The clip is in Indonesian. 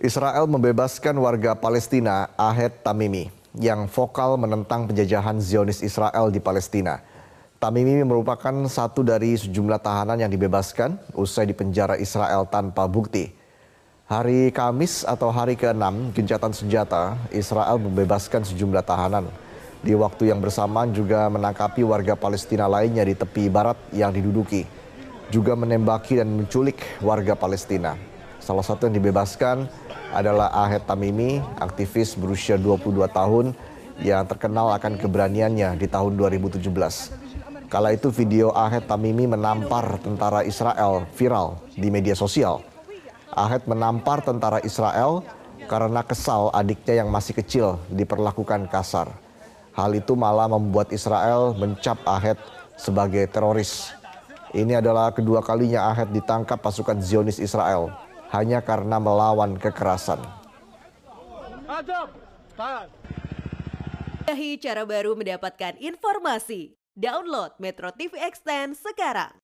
Israel membebaskan warga Palestina Ahed Tamimi yang vokal menentang penjajahan Zionis Israel di Palestina. Tamimi merupakan satu dari sejumlah tahanan yang dibebaskan usai dipenjara Israel tanpa bukti. Hari Kamis atau hari ke-6 gencatan senjata, Israel membebaskan sejumlah tahanan. Di waktu yang bersamaan juga menangkapi warga Palestina lainnya di tepi barat yang diduduki. Juga menembaki dan menculik warga Palestina. Salah satu yang dibebaskan adalah Ahed Tamimi, aktivis berusia 22 tahun yang terkenal akan keberaniannya di tahun 2017. Kala itu video Ahed Tamimi menampar tentara Israel viral di media sosial. Ahed menampar tentara Israel karena kesal adiknya yang masih kecil diperlakukan kasar. Hal itu malah membuat Israel mencap Ahed sebagai teroris. Ini adalah kedua kalinya Ahed ditangkap pasukan Zionis Israel hanya karena melawan kekerasan. cara baru mendapatkan informasi. Download Metro TV Extend sekarang.